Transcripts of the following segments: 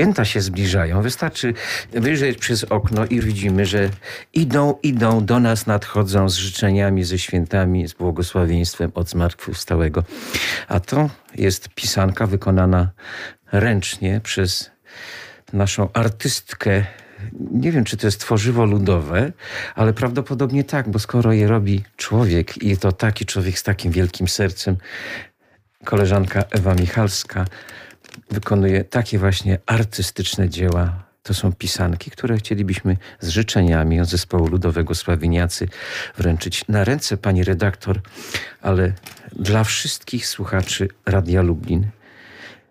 święta się zbliżają. Wystarczy wyjrzeć przez okno i widzimy, że idą, idą, do nas nadchodzą z życzeniami, ze świętami, z błogosławieństwem od zmartwychwstałego. A to jest pisanka wykonana ręcznie przez naszą artystkę nie wiem, czy to jest tworzywo ludowe, ale prawdopodobnie tak, bo skoro je robi człowiek i to taki człowiek z takim wielkim sercem, koleżanka Ewa Michalska wykonuje takie właśnie artystyczne dzieła. To są pisanki, które chcielibyśmy z życzeniami od zespołu ludowego Sławiniacy wręczyć na ręce pani redaktor, ale dla wszystkich słuchaczy Radia Lublin.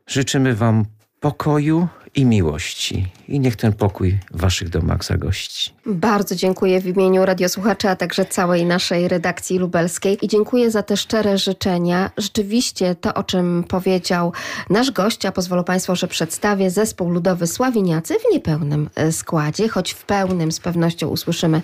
Życzymy wam pokoju, i miłości. I niech ten pokój w waszych domach zagości. Bardzo dziękuję w imieniu radiosłuchaczy, a także całej naszej redakcji lubelskiej i dziękuję za te szczere życzenia. Rzeczywiście to, o czym powiedział nasz gość, a pozwolą Państwo, że przedstawię zespół ludowy Sławiniacy w niepełnym e, składzie, choć w pełnym z pewnością usłyszymy,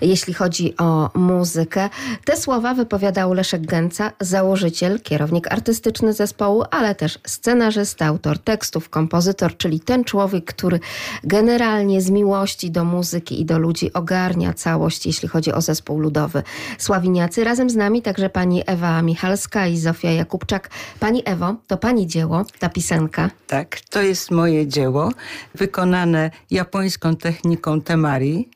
jeśli chodzi o muzykę. Te słowa wypowiadał Leszek Gęca, założyciel, kierownik artystyczny zespołu, ale też scenarzysta, autor tekstów, kompozytor, czyli ten człowiek, który generalnie z miłości do muzyki i do ludzi ogarnia całość, jeśli chodzi o zespół ludowy Sławiniacy. Razem z nami także pani Ewa Michalska i Zofia Jakubczak. Pani Ewo, to pani dzieło, ta pisanka? Tak, to jest moje dzieło, wykonane japońską techniką temari,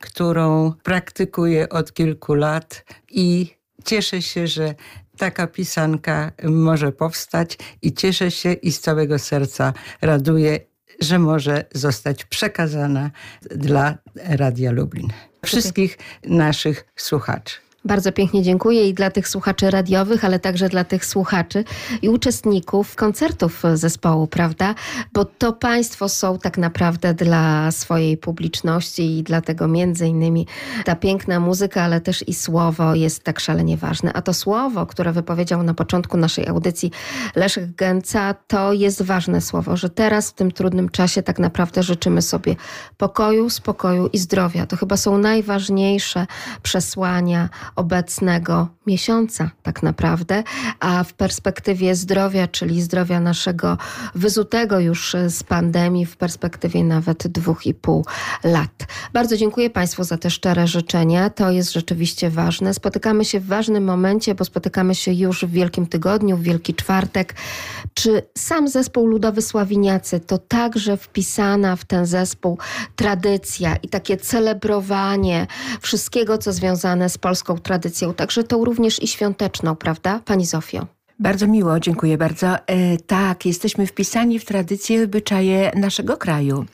którą praktykuję od kilku lat i cieszę się, że taka pisanka może powstać i cieszę się i z całego serca raduję że może zostać przekazana dla Radia Lublin. Wszystkich naszych słuchaczy. Bardzo pięknie dziękuję i dla tych słuchaczy radiowych, ale także dla tych słuchaczy i uczestników koncertów zespołu, prawda? Bo to Państwo są tak naprawdę dla swojej publiczności i dlatego między innymi ta piękna muzyka, ale też i słowo jest tak szalenie ważne. A to słowo, które wypowiedział na początku naszej audycji Leszek Gęca, to jest ważne słowo, że teraz w tym trudnym czasie tak naprawdę życzymy sobie pokoju, spokoju i zdrowia. To chyba są najważniejsze przesłania obecnego miesiąca, tak naprawdę, a w perspektywie zdrowia, czyli zdrowia naszego wyzutego już z pandemii, w perspektywie nawet dwóch i pół lat. Bardzo dziękuję Państwu za te szczere życzenia. To jest rzeczywiście ważne. Spotykamy się w ważnym momencie, bo spotykamy się już w Wielkim Tygodniu, w Wielki Czwartek. Czy sam zespół Ludowy Sławiniacy to także wpisana w ten zespół tradycja i takie celebrowanie wszystkiego, co związane z polską tradycją, także tą również i świąteczną, prawda, Pani Zofio? Bardzo miło, dziękuję bardzo. E, tak, jesteśmy wpisani w tradycje i obyczaje naszego kraju.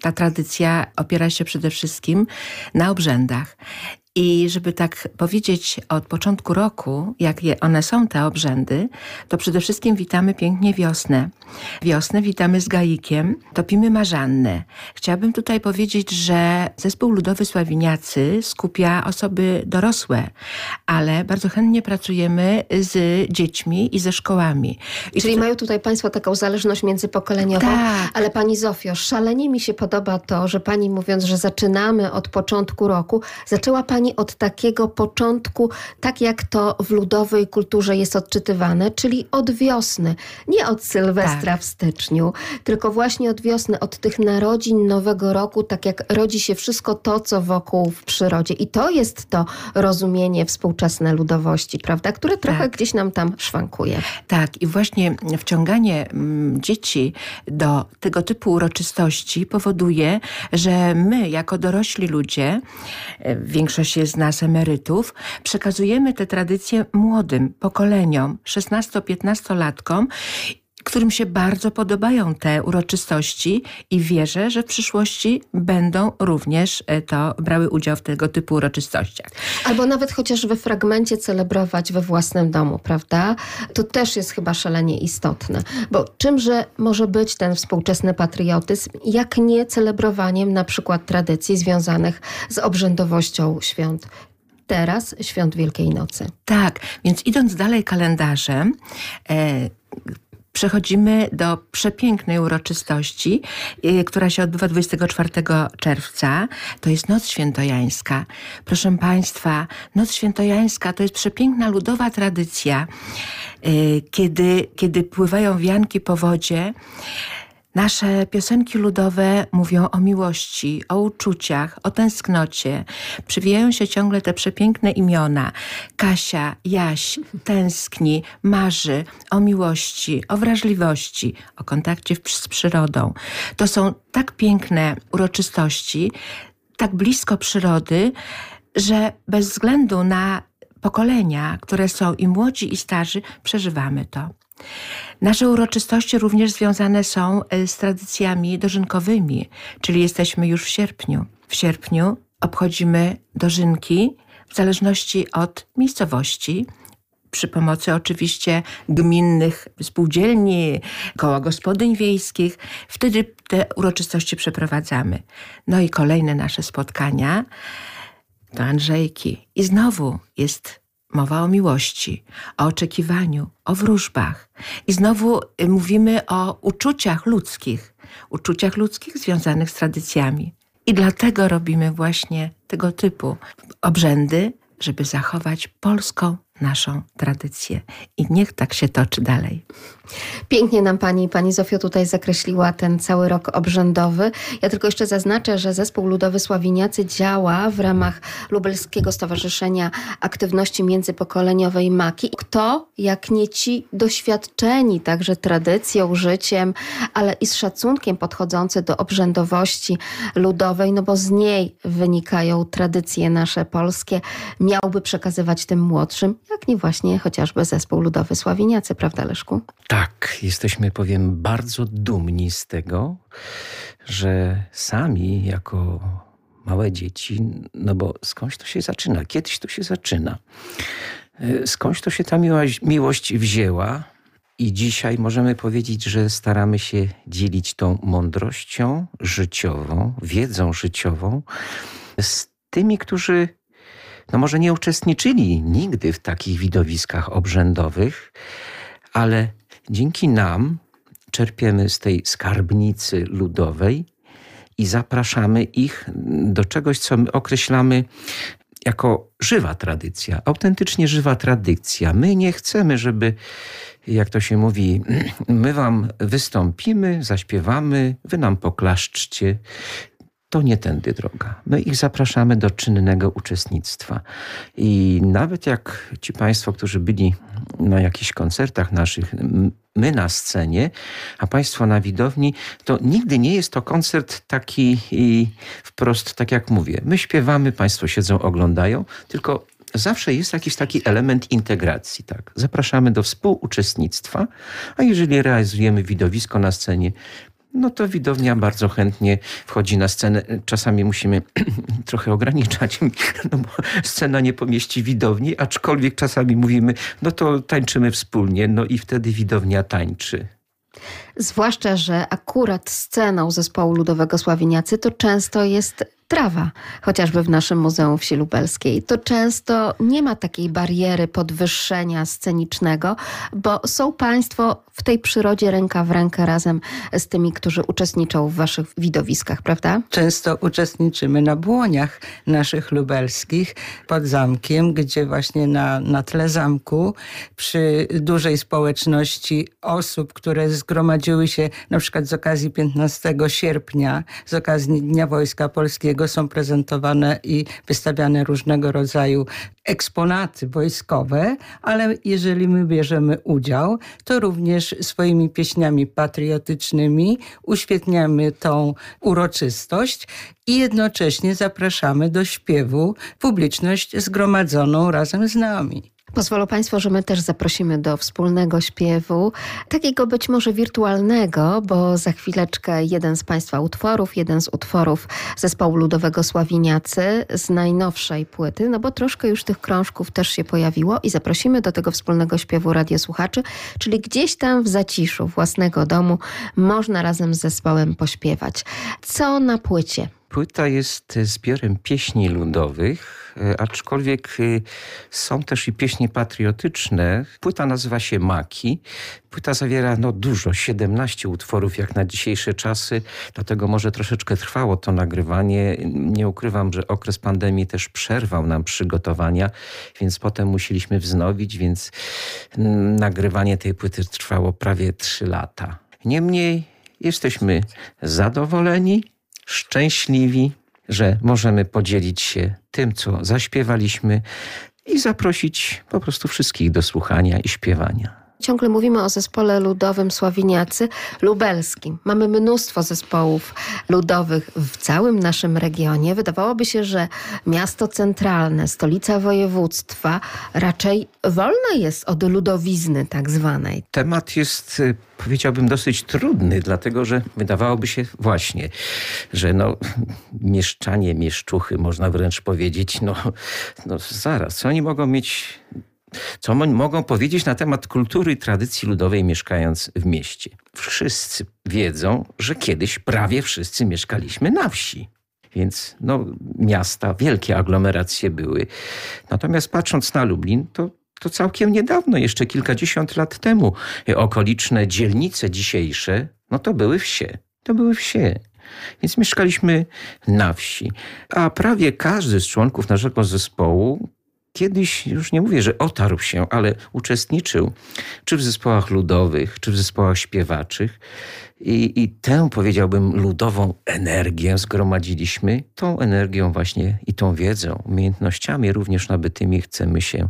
Ta tradycja opiera się przede wszystkim na obrzędach. I żeby tak powiedzieć od początku roku, jakie one są te obrzędy, to przede wszystkim witamy pięknie wiosnę. Wiosnę witamy z gaikiem, topimy marzannę. Chciałabym tutaj powiedzieć, że zespół ludowy Sławiniacy skupia osoby dorosłe, ale bardzo chętnie pracujemy z dziećmi i ze szkołami. I Czyli mają tutaj Państwo taką zależność międzypokoleniową. Tak. Ale Pani Zofio, szalenie mi się podoba to, że Pani mówiąc, że zaczynamy od początku roku, zaczęła Pani Pani od takiego początku, tak jak to w ludowej kulturze jest odczytywane, czyli od wiosny. Nie od Sylwestra tak. w styczniu, tylko właśnie od wiosny, od tych narodzin Nowego Roku, tak jak rodzi się wszystko to, co wokół w przyrodzie. I to jest to rozumienie współczesne ludowości, prawda, które trochę tak. gdzieś nam tam szwankuje. Tak, i właśnie wciąganie mm, dzieci do tego typu uroczystości powoduje, że my, jako dorośli ludzie, e, większość z nas emerytów, przekazujemy te tradycje młodym pokoleniom, 16-15-latkom którym się bardzo podobają te uroczystości i wierzę, że w przyszłości będą również e, to brały udział w tego typu uroczystościach. Albo nawet chociaż we fragmencie celebrować we własnym domu, prawda? To też jest chyba szalenie istotne. Bo czymże może być ten współczesny patriotyzm, jak nie celebrowaniem na przykład tradycji związanych z obrzędowością świąt teraz świąt Wielkiej Nocy. Tak, więc idąc dalej kalendarzem, e, przechodzimy do przepięknej uroczystości, y, która się odbywa 24 czerwca. To jest Noc Świętojańska. Proszę Państwa, Noc Świętojańska to jest przepiękna ludowa tradycja, y, kiedy, kiedy pływają wianki po wodzie, Nasze piosenki ludowe mówią o miłości, o uczuciach, o tęsknocie. Przywijają się ciągle te przepiękne imiona. Kasia, Jaś, tęskni, marzy o miłości, o wrażliwości, o kontakcie z przyrodą. To są tak piękne uroczystości, tak blisko przyrody, że bez względu na pokolenia, które są i młodzi, i starzy, przeżywamy to. Nasze uroczystości również związane są e, z tradycjami dożynkowymi, czyli jesteśmy już w sierpniu. W sierpniu obchodzimy dożynki w zależności od miejscowości, przy pomocy oczywiście gminnych spółdzielni, koła gospodyń wiejskich. Wtedy te uroczystości przeprowadzamy. No i kolejne nasze spotkania to Andrzejki. I znowu jest mowa o miłości, o oczekiwaniu, o wróżbach. I znowu y, mówimy o uczuciach ludzkich, uczuciach ludzkich związanych z tradycjami. I dlatego robimy właśnie tego typu obrzędy, żeby zachować polską naszą tradycję. I niech tak się toczy dalej. Pięknie nam pani, pani Zofio tutaj zakreśliła ten cały rok obrzędowy. Ja tylko jeszcze zaznaczę, że Zespół Ludowy Sławiniacy działa w ramach Lubelskiego Stowarzyszenia Aktywności Międzypokoleniowej MAKI. Kto, jak nie ci doświadczeni także tradycją, życiem, ale i z szacunkiem podchodzący do obrzędowości ludowej, no bo z niej wynikają tradycje nasze polskie, miałby przekazywać tym młodszym, jak nie właśnie chociażby Zespół Ludowy Sławiniacy, prawda Leszku? Tak, jesteśmy, powiem, bardzo dumni z tego, że sami jako małe dzieci, no bo skądś to się zaczyna, kiedyś to się zaczyna. E, skądś to się ta miłość, miłość wzięła, i dzisiaj możemy powiedzieć, że staramy się dzielić tą mądrością życiową, wiedzą życiową z tymi, którzy no może nie uczestniczyli nigdy w takich widowiskach obrzędowych, ale dzięki nam czerpiemy z tej skarbnicy ludowej i zapraszamy ich do czegoś, co my określamy jako żywa tradycja, autentycznie żywa tradycja. My nie chcemy, żeby, jak to się mówi, my wam wystąpimy, zaśpiewamy, wy nam poklaszczcie to nie tędy droga. My ich zapraszamy do czynnego uczestnictwa. I nawet jak ci Państwo, którzy byli na jakichś koncertach naszych, my na scenie, a Państwo na widowni, to nigdy nie jest to koncert taki wprost, tak jak mówię. My śpiewamy, Państwo siedzą, oglądają, tylko zawsze jest jakiś taki element integracji. Tak? Zapraszamy do współuczestnictwa, a jeżeli realizujemy widowisko na scenie, no to widownia bardzo chętnie wchodzi na scenę. Czasami musimy trochę ograniczać, no bo scena nie pomieści widowni, aczkolwiek czasami mówimy, no to tańczymy wspólnie, no i wtedy widownia tańczy. Zwłaszcza, że akurat sceną zespołu ludowego Sławiniacy to często jest trawa, chociażby w naszym Muzeum Wsi Lubelskiej. To często nie ma takiej bariery podwyższenia scenicznego, bo są Państwo w tej przyrodzie ręka w rękę razem z tymi, którzy uczestniczą w Waszych widowiskach, prawda? Często uczestniczymy na błoniach naszych lubelskich pod zamkiem, gdzie właśnie na, na tle zamku przy dużej społeczności osób, które zgromadziły się na przykład z okazji 15 sierpnia, z okazji Dnia Wojska Polskiego, są prezentowane i wystawiane różnego rodzaju eksponaty wojskowe, ale jeżeli my bierzemy udział, to również swoimi pieśniami patriotycznymi uświetniamy tą uroczystość i jednocześnie zapraszamy do śpiewu publiczność zgromadzoną razem z nami. Pozwolą Państwo, że my też zaprosimy do wspólnego śpiewu, takiego być może wirtualnego, bo za chwileczkę jeden z Państwa utworów, jeden z utworów zespołu ludowego Sławiniacy z najnowszej płyty, no bo troszkę już tych krążków też się pojawiło i zaprosimy do tego wspólnego śpiewu radiosłuchaczy, czyli gdzieś tam w zaciszu własnego domu można razem z zespołem pośpiewać. Co na płycie? Płyta jest zbiorem pieśni ludowych, e, aczkolwiek e, są też i pieśni patriotyczne. Płyta nazywa się Maki. Płyta zawiera no, dużo, 17 utworów jak na dzisiejsze czasy, dlatego może troszeczkę trwało to nagrywanie. Nie ukrywam, że okres pandemii też przerwał nam przygotowania, więc potem musieliśmy wznowić, więc mm, nagrywanie tej płyty trwało prawie 3 lata. Niemniej jesteśmy zadowoleni, szczęśliwi, że możemy podzielić się tym, co zaśpiewaliśmy i zaprosić po prostu wszystkich do słuchania i śpiewania. Ciągle mówimy o zespole ludowym Sławiniacy lubelskim. Mamy mnóstwo zespołów ludowych w całym naszym regionie. Wydawałoby się, że miasto centralne, stolica województwa raczej wolne jest od ludowizny tak zwanej. Temat jest, y, powiedziałbym, dosyć trudny, dlatego że wydawałoby się właśnie, że no, mieszczanie, mieszczuchy, można wręcz powiedzieć, no, no zaraz, oni mogą mieć co mogą powiedzieć na temat kultury i tradycji ludowej mieszkając w mieście? Wszyscy wiedzą, że kiedyś prawie wszyscy mieszkaliśmy na wsi. Więc no, miasta, wielkie aglomeracje były. Natomiast patrząc na Lublin, to, to całkiem niedawno, jeszcze kilkadziesiąt lat temu, okoliczne dzielnice dzisiejsze, no to były wsie. To były wsie. Więc mieszkaliśmy na wsi. A prawie każdy z członków naszego zespołu kiedyś, już nie mówię, że otarł się, ale uczestniczył czy w zespołach ludowych, czy w zespołach śpiewaczych. I, I tę, powiedziałbym, ludową energię zgromadziliśmy. Tą energią właśnie i tą wiedzą, umiejętnościami również nabytymi chcemy się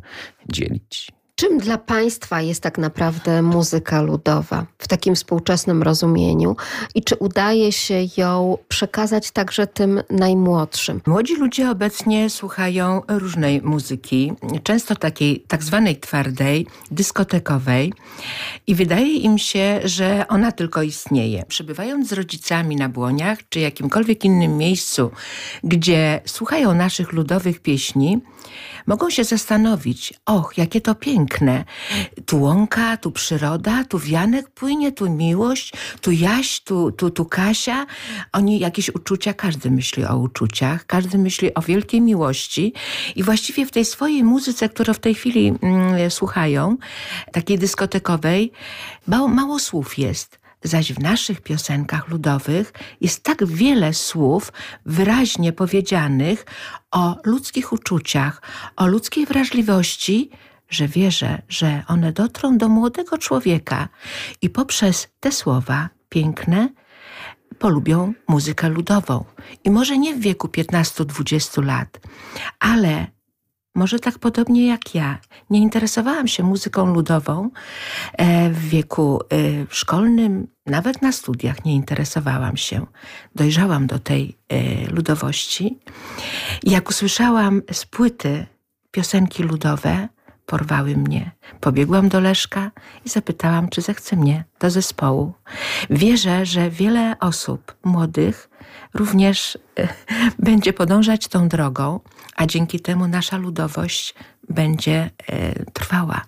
dzielić. Czym dla Państwa jest tak naprawdę muzyka ludowa w takim współczesnym rozumieniu i czy udaje się ją przekazać także tym najmłodszym? Młodzi ludzie obecnie słuchają różnej muzyki, często takiej tak zwanej twardej, dyskotekowej i wydaje im się, że ona tylko istnieje. Przebywając z rodzicami na Błoniach czy jakimkolwiek innym miejscu, gdzie słuchają naszych ludowych pieśni, mogą się zastanowić, och, jakie to piękne. Tu łąka, tu przyroda, tu wianek płynie, tu miłość, tu Jaś, tu, tu, tu Kasia. Oni jakieś uczucia, każdy myśli o uczuciach, każdy myśli o wielkiej miłości i właściwie w tej swojej muzyce, którą w tej chwili mm, słuchają, takiej dyskotekowej, mało, mało słów jest. Zaś w naszych piosenkach ludowych jest tak wiele słów wyraźnie powiedzianych o ludzkich uczuciach, o ludzkiej wrażliwości, że wierzę, że one dotrą do młodego człowieka i poprzez te słowa piękne polubią muzykę ludową. I może nie w wieku 15-20 lat, ale może tak podobnie jak ja, nie interesowałam się muzyką ludową e, w wieku e, szkolnym, nawet na studiach nie interesowałam się. Dojrzałam do tej e, ludowości. Jak usłyszałam z płyty piosenki ludowe, porwały mnie. Pobiegłam do Leszka i zapytałam, czy zechce mnie do zespołu. Wierzę, że wiele osób młodych również będzie podążać tą drogą, a dzięki temu nasza ludowość będzie e, trwała.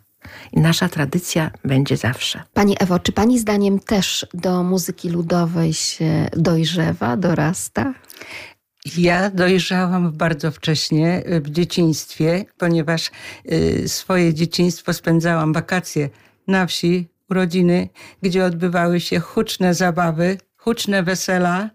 I nasza tradycja będzie zawsze. Pani Ewo, czy Pani zdaniem też do muzyki ludowej się dojrzewa, dorasta? Ja dojrzałam bardzo wcześnie w dzieciństwie, ponieważ y, swoje dzieciństwo spędzałam wakacje na wsi, urodziny, gdzie odbywały się huczne zabawy huczne wesela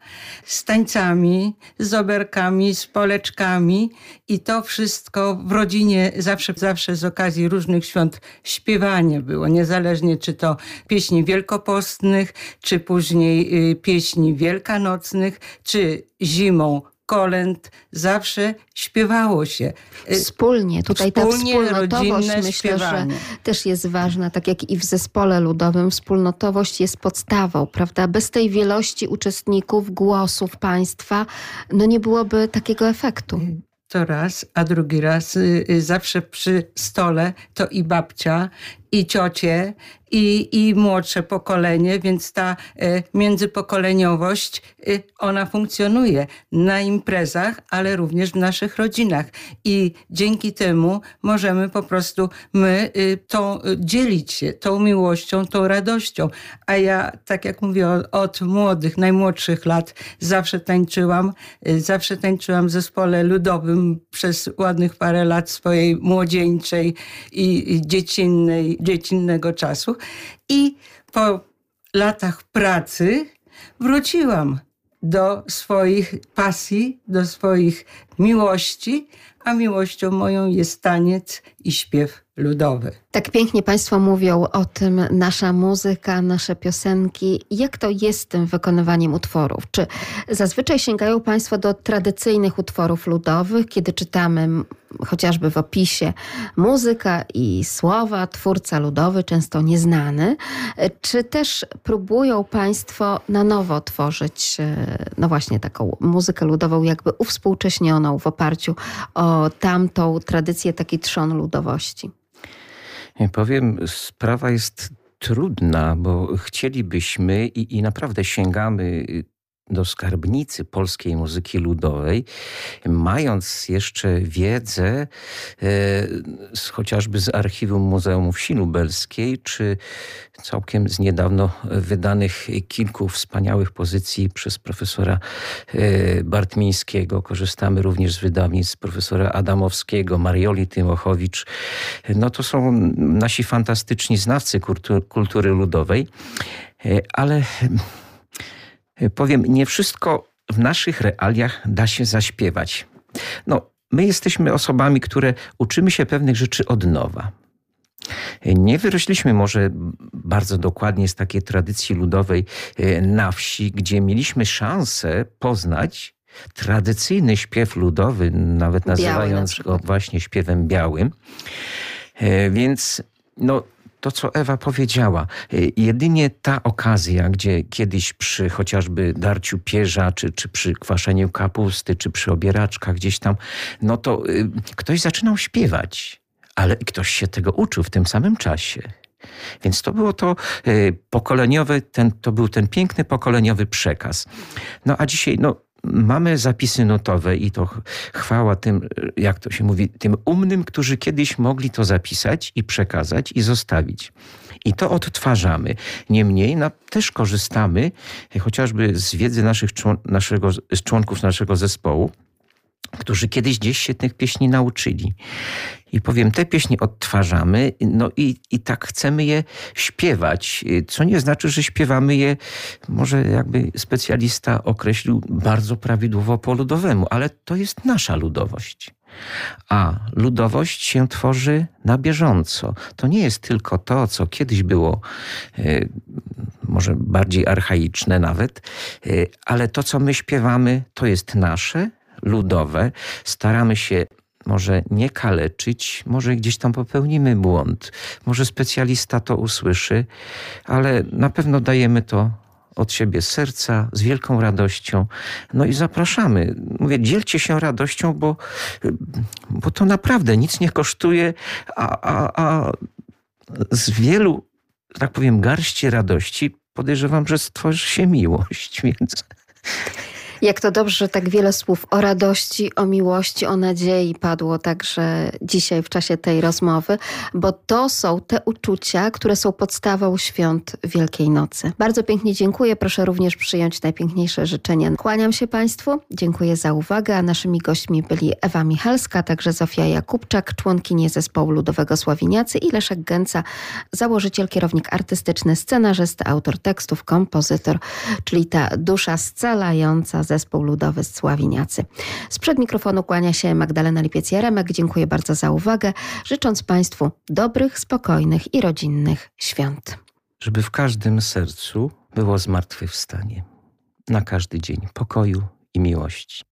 z tańcami, z oberkami, z poleczkami i to wszystko w rodzinie zawsze, zawsze z okazji różnych świąt śpiewanie było, niezależnie czy to pieśni wielkopostnych, czy później y, pieśni wielkanocnych, czy zimą kolęd zawsze śpiewało się. Y, Wspólnie, tutaj Wspólnie, ta wspólnotowość myślę, śpiewanie. że też jest ważna, tak jak i w zespole ludowym wspólnotowość jest podstawą, prawda? Bez tej wielości uczestników, głosów państwa, no nie byłoby takiego efektu. To raz, a drugi raz y, y, zawsze przy stole to i babcia, i ciocie, i, i młodsze pokolenie, więc ta e, międzypokoleniowość, e, ona funkcjonuje na imprezach, ale również w naszych rodzinach. I dzięki temu możemy po prostu my e, tą, dzielić się tą miłością, tą radością. A ja, tak jak mówię, od, od młodych, najmłodszych lat zawsze tańczyłam, zawsze tańczyłam w zespole ludowym przez ładnych parę lat swojej młodzieńczej i dziecinnej, dziecinnego czasu. I po latach pracy wróciłam do swoich pasji, do swoich miłości, a miłością moją jest taniec i śpiew ludowy. Tak pięknie Państwo mówią o tym, nasza muzyka, nasze piosenki. Jak to jest z tym wykonywaniem utworów? Czy zazwyczaj sięgają Państwo do tradycyjnych utworów ludowych, kiedy czytamy chociażby w opisie muzyka i słowa, twórca ludowy, często nieznany? Czy też próbują Państwo na nowo tworzyć, e, no właśnie, taką muzykę ludową, jakby uwspółcześnioną w oparciu o tamtą tradycję, taki trzon ludowości? Powiem, sprawa jest trudna, bo chcielibyśmy i, i naprawdę sięgamy do skarbnicy polskiej muzyki ludowej, mając jeszcze wiedzę e, z, chociażby z archiwum Muzeum Wsi Lubelskiej, czy całkiem z niedawno wydanych kilku wspaniałych pozycji przez profesora e, Bartmińskiego. Korzystamy również z wydawnictw profesora Adamowskiego, Marioli Tymochowicz. No to są nasi fantastyczni znawcy kultury, ludowej, e, ale powiem, nie wszystko w naszych realiach da się zaśpiewać. No, my jesteśmy osobami, które uczymy się pewnych rzeczy od nowa. Nie wyrośliśmy może bardzo dokładnie z takiej tradycji ludowej e, na wsi, gdzie mieliśmy szansę poznać tradycyjny śpiew ludowy, nawet nazywając na go właśnie śpiewem białym. E, więc no, to, co Ewa powiedziała. Y, jedynie ta okazja, gdzie kiedyś przy chociażby darciu pierza, czy, czy przy kwaszeniu kapusty, czy przy obieraczkach gdzieś tam, no to y, ktoś zaczynał śpiewać, ale ktoś się tego uczył w tym samym czasie. Więc to było to y, pokoleniowe, ten, to był ten piękny pokoleniowy przekaz. No a dzisiaj, no mamy zapisy notowe i to chwała tym, jak to się mówi, tym umnym, którzy kiedyś mogli to zapisać i przekazać i zostawić. I to odtwarzamy. Niemniej no, też korzystamy chociażby z wiedzy naszych, naszego, z członków naszego zespołu, którzy kiedyś gdzieś się tych pieśni nauczyli. I powiem, te pieśni odtwarzamy, no i, i tak chcemy je śpiewać, co nie znaczy, że śpiewamy je, może jakby specjalista określił, bardzo prawidłowo po ludowemu, ale to jest nasza ludowość. A ludowość się tworzy na bieżąco. To nie jest tylko to, co kiedyś było e, może bardziej archaiczne nawet, e, ale to, co my śpiewamy, to jest nasze, ludowe. Staramy się może nie kaleczyć, może gdzieś tam popełnimy błąd, może specjalista to usłyszy, ale na pewno dajemy to od siebie serca, z wielką radością. No i zapraszamy. Mówię, dzielcie się radością, bo, bo to naprawdę nic nie kosztuje, a, a, a z wielu, tak powiem, garści radości podejrzewam, że stworzy się miłość, więc... Jak to dobrze, że tak wiele słów o radości, o miłości, o nadziei padło także dzisiaj w czasie tej rozmowy, bo to są te uczucia, które są podstawą świąt Wielkiej Nocy. Bardzo pięknie dziękuję. Proszę również przyjąć najpiękniejsze życzenia. Kłaniam się Państwu. Dziękuję za uwagę. A naszymi gośćmi byli Ewa Michalska, także Zofia Jakubczak, członkini zespołu ludowego Sławiniacy i Leszek Gęca, założyciel, kierownik artystyczny, scenarzysta, autor tekstów, kompozytor, czyli ta dusza scalająca zespół ludowy Sławiniacy. Sprzed mikrofonu kłania się Magdalena Lipiec-Jaremek. Dziękuję bardzo za uwagę, życząc Państwu dobrych, spokojnych i rodzinnych świąt. Żeby w każdym sercu było zmartwychwstanie. Na każdy dzień pokoju i miłości.